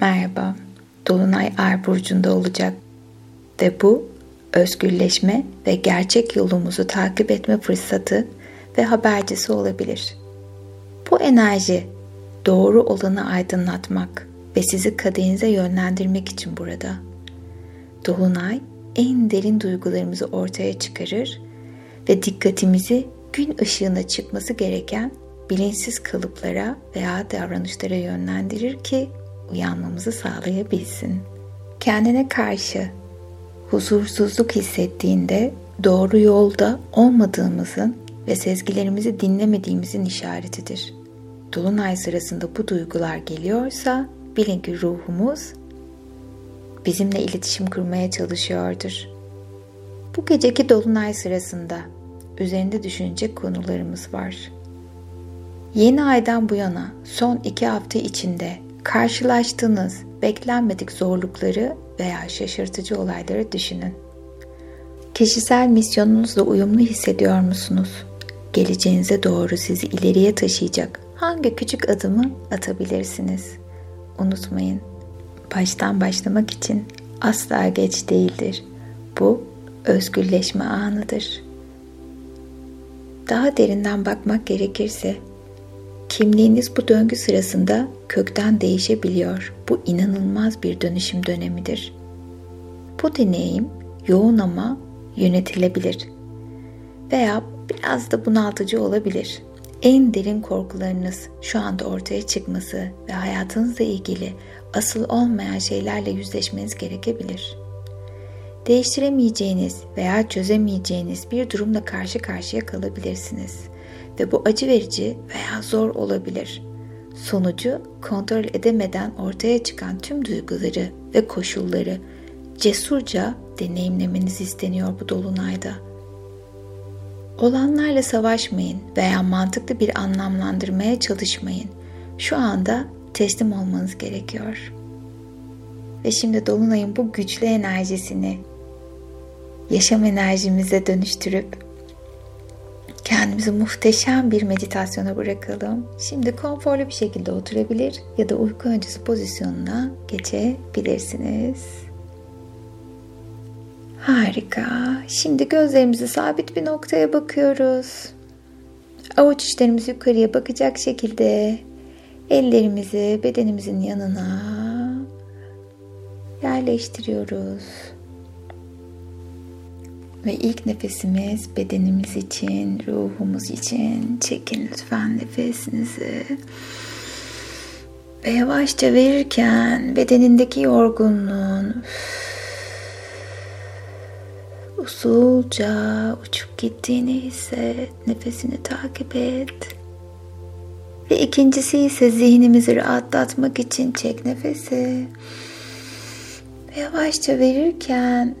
Merhaba. Dolunay Ay burcunda olacak ve bu özgürleşme ve gerçek yolumuzu takip etme fırsatı ve habercisi olabilir. Bu enerji doğru olanı aydınlatmak ve sizi kaderinize yönlendirmek için burada. Dolunay en derin duygularımızı ortaya çıkarır ve dikkatimizi gün ışığına çıkması gereken bilinçsiz kalıplara veya davranışlara yönlendirir ki uyanmamızı sağlayabilsin. Kendine karşı huzursuzluk hissettiğinde doğru yolda olmadığımızın ve sezgilerimizi dinlemediğimizin işaretidir. Dolunay sırasında bu duygular geliyorsa bilin ki ruhumuz bizimle iletişim kurmaya çalışıyordur. Bu geceki dolunay sırasında üzerinde düşünecek konularımız var. Yeni aydan bu yana son iki hafta içinde karşılaştığınız beklenmedik zorlukları veya şaşırtıcı olayları düşünün. Kişisel misyonunuzla uyumlu hissediyor musunuz? Geleceğinize doğru sizi ileriye taşıyacak hangi küçük adımı atabilirsiniz? Unutmayın, baştan başlamak için asla geç değildir. Bu özgürleşme anıdır. Daha derinden bakmak gerekirse kimliğiniz bu döngü sırasında kökten değişebiliyor. Bu inanılmaz bir dönüşüm dönemidir. Bu deneyim yoğun ama yönetilebilir veya biraz da bunaltıcı olabilir. En derin korkularınız şu anda ortaya çıkması ve hayatınızla ilgili asıl olmayan şeylerle yüzleşmeniz gerekebilir. Değiştiremeyeceğiniz veya çözemeyeceğiniz bir durumla karşı karşıya kalabilirsiniz ve bu acı verici veya zor olabilir. Sonucu kontrol edemeden ortaya çıkan tüm duyguları ve koşulları cesurca deneyimlemeniz isteniyor bu dolunayda. Olanlarla savaşmayın veya mantıklı bir anlamlandırmaya çalışmayın. Şu anda teslim olmanız gerekiyor. Ve şimdi dolunayın bu güçlü enerjisini yaşam enerjimize dönüştürüp kendimizi muhteşem bir meditasyona bırakalım. Şimdi konforlu bir şekilde oturabilir ya da uyku öncesi pozisyonuna geçebilirsiniz. Harika. Şimdi gözlerimizi sabit bir noktaya bakıyoruz. Avuç içlerimiz yukarıya bakacak şekilde ellerimizi bedenimizin yanına yerleştiriyoruz. Ve ilk nefesimiz bedenimiz için, ruhumuz için. Çekin lütfen nefesinizi. Ve yavaşça verirken bedenindeki yorgunluğun usulca uçup gittiğini hisset. Nefesini takip et. Ve ikincisi ise zihnimizi rahatlatmak için çek nefesi. Ve yavaşça verirken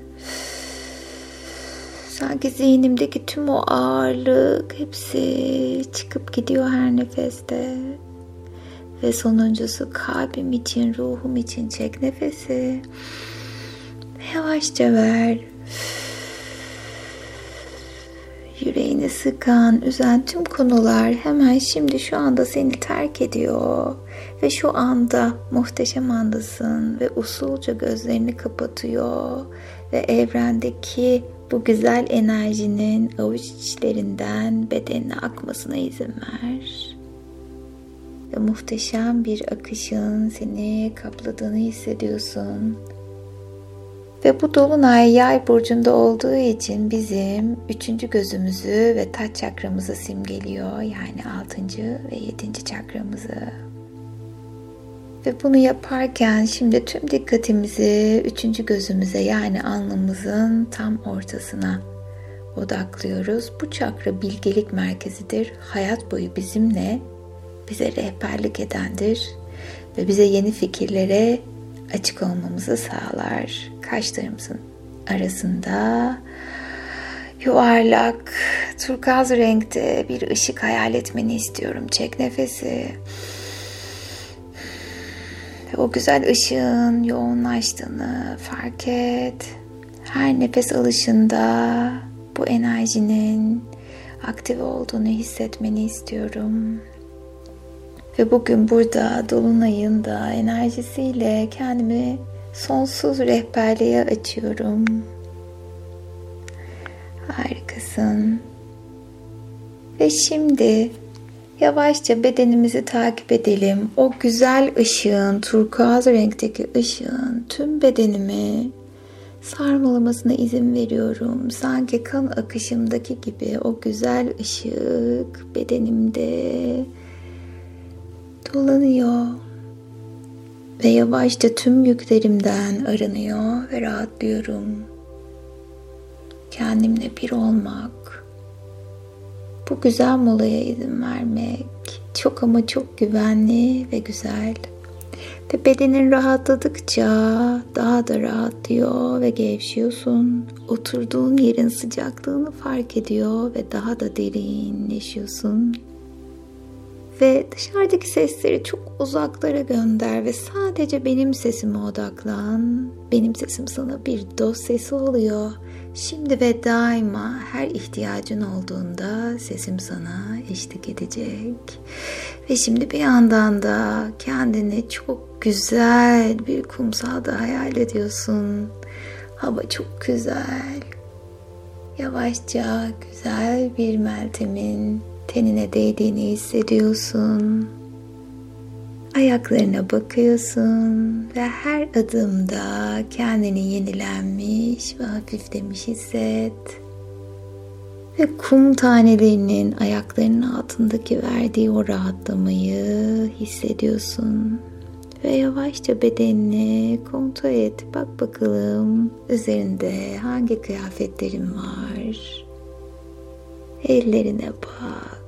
sanki zihnimdeki tüm o ağırlık hepsi çıkıp gidiyor her nefeste. Ve sonuncusu kalbim için, ruhum için çek nefesi. Yavaşça ver yüreğini sıkan, üzen tüm konular hemen şimdi şu anda seni terk ediyor. Ve şu anda muhteşem andasın ve usulca gözlerini kapatıyor. Ve evrendeki bu güzel enerjinin avuç içlerinden bedenine akmasına izin ver. Ve muhteşem bir akışın seni kapladığını hissediyorsun. Ve bu dolunay yay burcunda olduğu için bizim üçüncü gözümüzü ve taç çakramızı simgeliyor. Yani altıncı ve yedinci çakramızı. Ve bunu yaparken şimdi tüm dikkatimizi üçüncü gözümüze yani alnımızın tam ortasına odaklıyoruz. Bu çakra bilgelik merkezidir. Hayat boyu bizimle bize rehberlik edendir ve bize yeni fikirlere açık olmamızı sağlar. Kaşlarımızın arasında yuvarlak turkuaz renkte bir ışık hayal etmeni istiyorum. Çek nefesi. O güzel ışığın yoğunlaştığını fark et. Her nefes alışında bu enerjinin aktif olduğunu hissetmeni istiyorum. Ve bugün burada Dolunay'ın da enerjisiyle kendimi sonsuz rehberliğe açıyorum. Harikasın. Ve şimdi yavaşça bedenimizi takip edelim. O güzel ışığın, turkuaz renkteki ışığın tüm bedenimi sarmalamasına izin veriyorum. Sanki kan akışımdaki gibi o güzel ışık bedenimde dolanıyor ve yavaşça tüm yüklerimden arınıyor ve rahatlıyorum. Kendimle bir olmak, bu güzel molaya izin vermek çok ama çok güvenli ve güzel. Ve bedenin rahatladıkça daha da rahatlıyor ve gevşiyorsun. Oturduğun yerin sıcaklığını fark ediyor ve daha da derinleşiyorsun. Ve dışarıdaki sesleri çok uzaklara gönder ve sadece benim sesime odaklan. Benim sesim sana bir dost sesi oluyor. Şimdi ve daima her ihtiyacın olduğunda sesim sana eşlik edecek. Ve şimdi bir yandan da kendini çok güzel bir kumsalda hayal ediyorsun. Hava çok güzel. Yavaşça güzel bir meltemin tenine değdiğini hissediyorsun. Ayaklarına bakıyorsun ve her adımda kendini yenilenmiş ve hafiflemiş hisset. Ve kum tanelerinin ayaklarının altındaki verdiği o rahatlamayı hissediyorsun. Ve yavaşça bedenini kontrol et. Bak bakalım üzerinde hangi kıyafetlerin var. Ellerine bak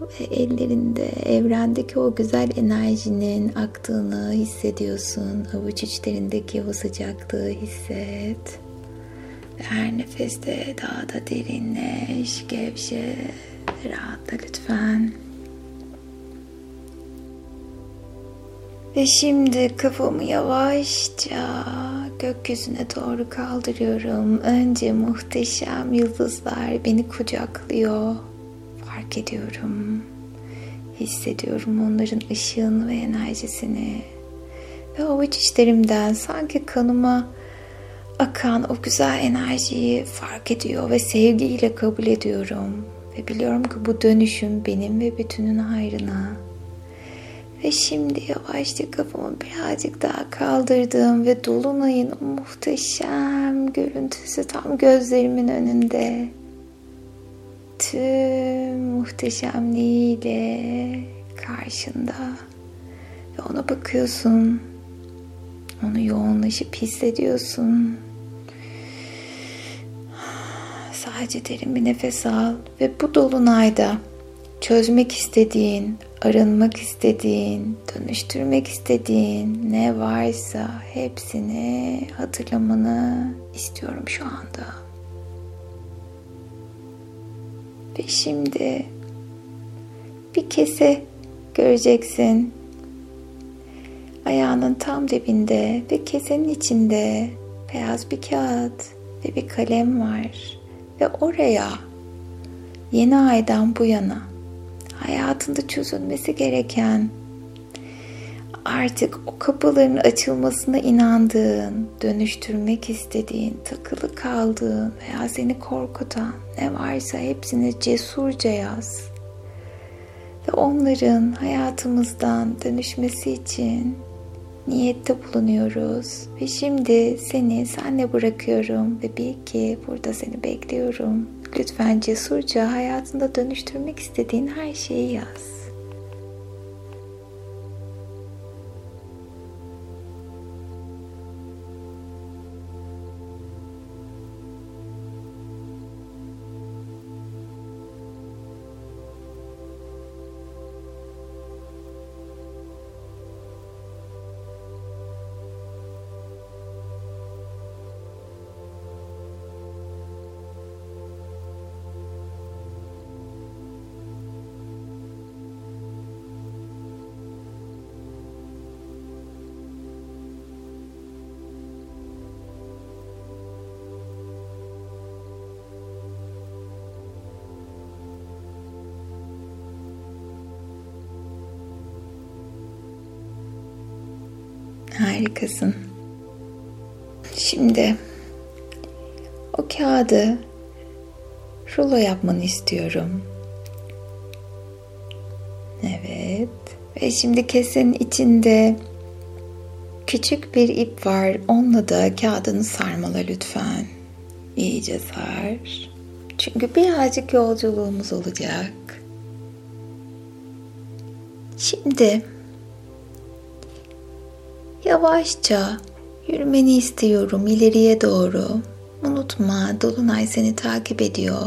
ve ellerinde evrendeki o güzel enerjinin aktığını hissediyorsun. Avuç içlerindeki o sıcaklığı hisset. Ve her nefeste daha da derinleş, gevşe, rahatla lütfen. Ve şimdi kafamı yavaşça gökyüzüne doğru kaldırıyorum. Önce muhteşem yıldızlar beni kucaklıyor. Fark ediyorum. Hissediyorum onların ışığını ve enerjisini. Ve avuç içlerimden sanki kanıma akan o güzel enerjiyi fark ediyor ve sevgiyle kabul ediyorum. Ve biliyorum ki bu dönüşüm benim ve bütünün hayrına. Ve şimdi yavaşça kafamı birazcık daha kaldırdım ve dolunayın o muhteşem görüntüsü tam gözlerimin önünde. Tüm muhteşemliğiyle karşında ve ona bakıyorsun. Onu yoğunlaşıp hissediyorsun. Sadece derin bir nefes al ve bu dolunayda çözmek istediğin, arınmak istediğin, dönüştürmek istediğin ne varsa hepsini hatırlamanı istiyorum şu anda. Ve şimdi bir kese göreceksin. Ayağının tam dibinde ve kesenin içinde beyaz bir kağıt ve bir kalem var. Ve oraya yeni aydan bu yana hayatında çözülmesi gereken artık o kapıların açılmasına inandığın, dönüştürmek istediğin, takılı kaldığın veya seni korkutan ne varsa hepsini cesurca yaz. Ve onların hayatımızdan dönüşmesi için niyette bulunuyoruz. Ve şimdi seni senle bırakıyorum ve bil ki burada seni bekliyorum. Lütfen cesurca hayatında dönüştürmek istediğin her şeyi yaz. Harikasın. Şimdi o kağıdı rulo yapmanı istiyorum. Evet. Ve şimdi kesenin içinde küçük bir ip var. Onunla da kağıdını sarmala lütfen. İyice sar. Çünkü birazcık yolculuğumuz olacak. Şimdi yavaşça yürümeni istiyorum ileriye doğru. Unutma Dolunay seni takip ediyor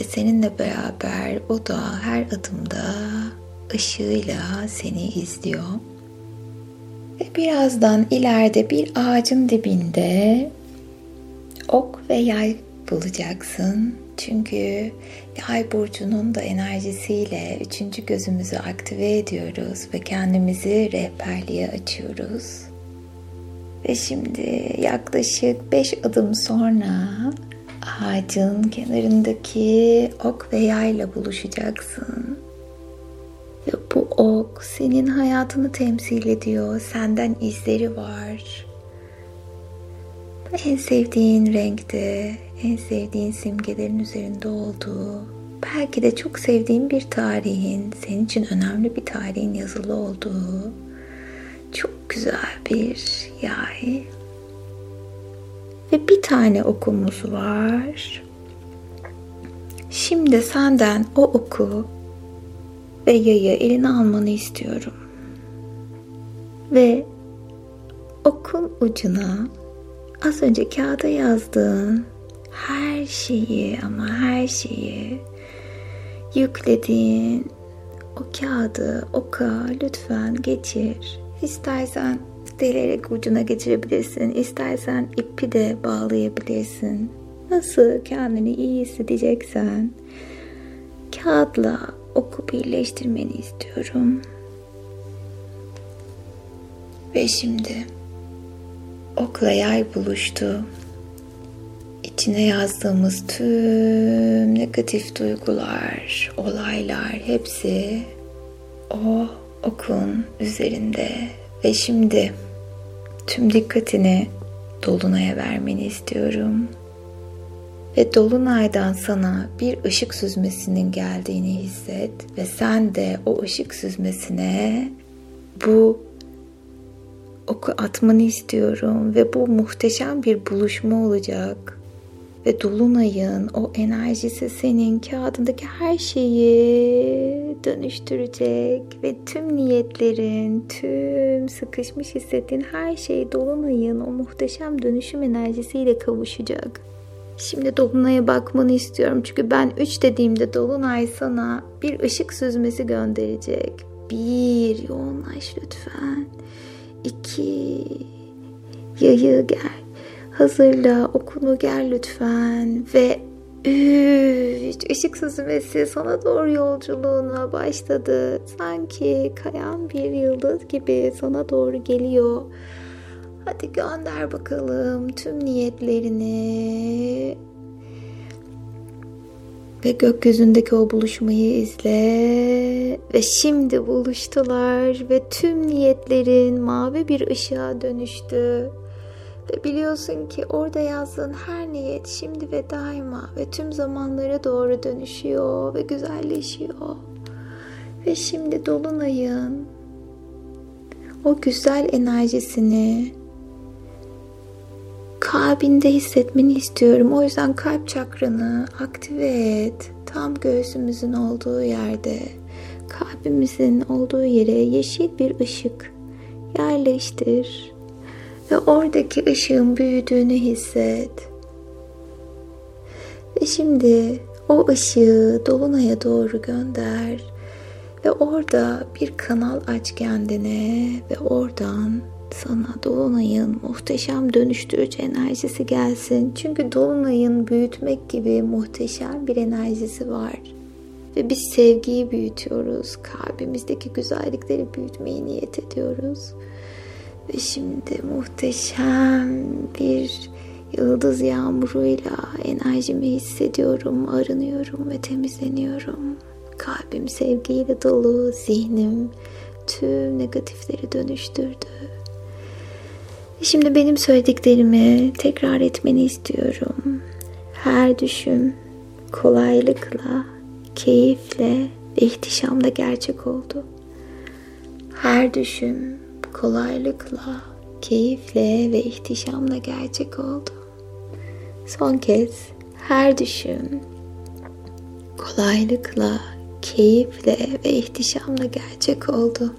ve seninle beraber o da her adımda ışığıyla seni izliyor. Ve birazdan ileride bir ağacın dibinde ok ve yay bulacaksın. Çünkü yay burcunun da enerjisiyle üçüncü gözümüzü aktive ediyoruz ve kendimizi rehberliğe açıyoruz. Ve şimdi yaklaşık 5 adım sonra ağacın kenarındaki ok ve yayla buluşacaksın. Ve bu ok senin hayatını temsil ediyor. Senden izleri var. En sevdiğin renkte, en sevdiğin simgelerin üzerinde olduğu, belki de çok sevdiğin bir tarihin, senin için önemli bir tarihin yazılı olduğu çok güzel bir yay. Ve bir tane okumuz var. Şimdi senden o oku ve yayı eline almanı istiyorum. Ve okun ucuna az önce kağıda yazdığın her şeyi ama her şeyi yüklediğin o kağıdı oka lütfen geçir. İstersen delerek ucuna geçirebilirsin. İstersen ipi de bağlayabilirsin. Nasıl kendini iyi hissedeceksen kağıtla oku birleştirmeni istiyorum. Ve şimdi okla yay buluştu. İçine yazdığımız tüm negatif duygular, olaylar hepsi o okun üzerinde ve şimdi tüm dikkatini dolunaya vermeni istiyorum. Ve dolunaydan sana bir ışık süzmesinin geldiğini hisset ve sen de o ışık süzmesine bu oku atmanı istiyorum ve bu muhteşem bir buluşma olacak. Ve dolunayın o enerjisi senin kağıdındaki her şeyi dönüştürecek ve tüm niyetlerin, tüm sıkışmış hissettiğin her şey dolunayın o muhteşem dönüşüm enerjisiyle kavuşacak. Şimdi dolunaya bakmanı istiyorum çünkü ben 3 dediğimde dolunay sana bir ışık süzmesi gönderecek. Bir yoğunlaş lütfen. İki yayı gel Hazırla, okunu gel lütfen ve üç ışık süzmesi sana doğru yolculuğuna başladı. Sanki kayan bir yıldız gibi sana doğru geliyor. Hadi gönder bakalım tüm niyetlerini. Ve gökyüzündeki o buluşmayı izle. Ve şimdi buluştular ve tüm niyetlerin mavi bir ışığa dönüştü. Ve biliyorsun ki orada yazdığın her niyet şimdi ve daima ve tüm zamanlara doğru dönüşüyor ve güzelleşiyor. Ve şimdi dolunayın o güzel enerjisini kalbinde hissetmeni istiyorum. O yüzden kalp çakranı aktive et. Tam göğsümüzün olduğu yerde, kalbimizin olduğu yere yeşil bir ışık yerleştir ve oradaki ışığın büyüdüğünü hisset. Ve şimdi o ışığı dolunaya doğru gönder ve orada bir kanal aç kendine ve oradan sana dolunayın muhteşem dönüştürücü enerjisi gelsin. Çünkü dolunayın büyütmek gibi muhteşem bir enerjisi var. Ve biz sevgiyi büyütüyoruz. Kalbimizdeki güzellikleri büyütmeyi niyet ediyoruz. Ve şimdi muhteşem bir yıldız yağmuruyla enerjimi hissediyorum, arınıyorum ve temizleniyorum. Kalbim sevgiyle dolu, zihnim tüm negatifleri dönüştürdü. Şimdi benim söylediklerimi tekrar etmeni istiyorum. Her düşüm kolaylıkla, keyifle ve ihtişamla gerçek oldu. Her düşüm kolaylıkla, keyifle ve ihtişamla gerçek oldu. Son kez her düşüm kolaylıkla, keyifle ve ihtişamla gerçek oldu.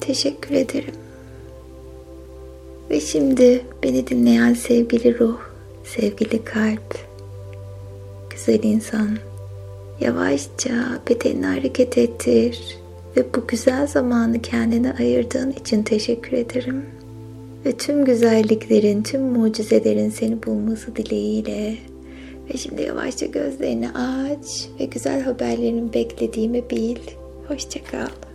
Teşekkür ederim. Ve şimdi beni dinleyen sevgili ruh, sevgili kalp, güzel insan, yavaşça bedenini hareket ettir ve bu güzel zamanı kendine ayırdığın için teşekkür ederim. Ve tüm güzelliklerin, tüm mucizelerin seni bulması dileğiyle ve şimdi yavaşça gözlerini aç ve güzel haberlerini beklediğimi bil. Hoşçakal.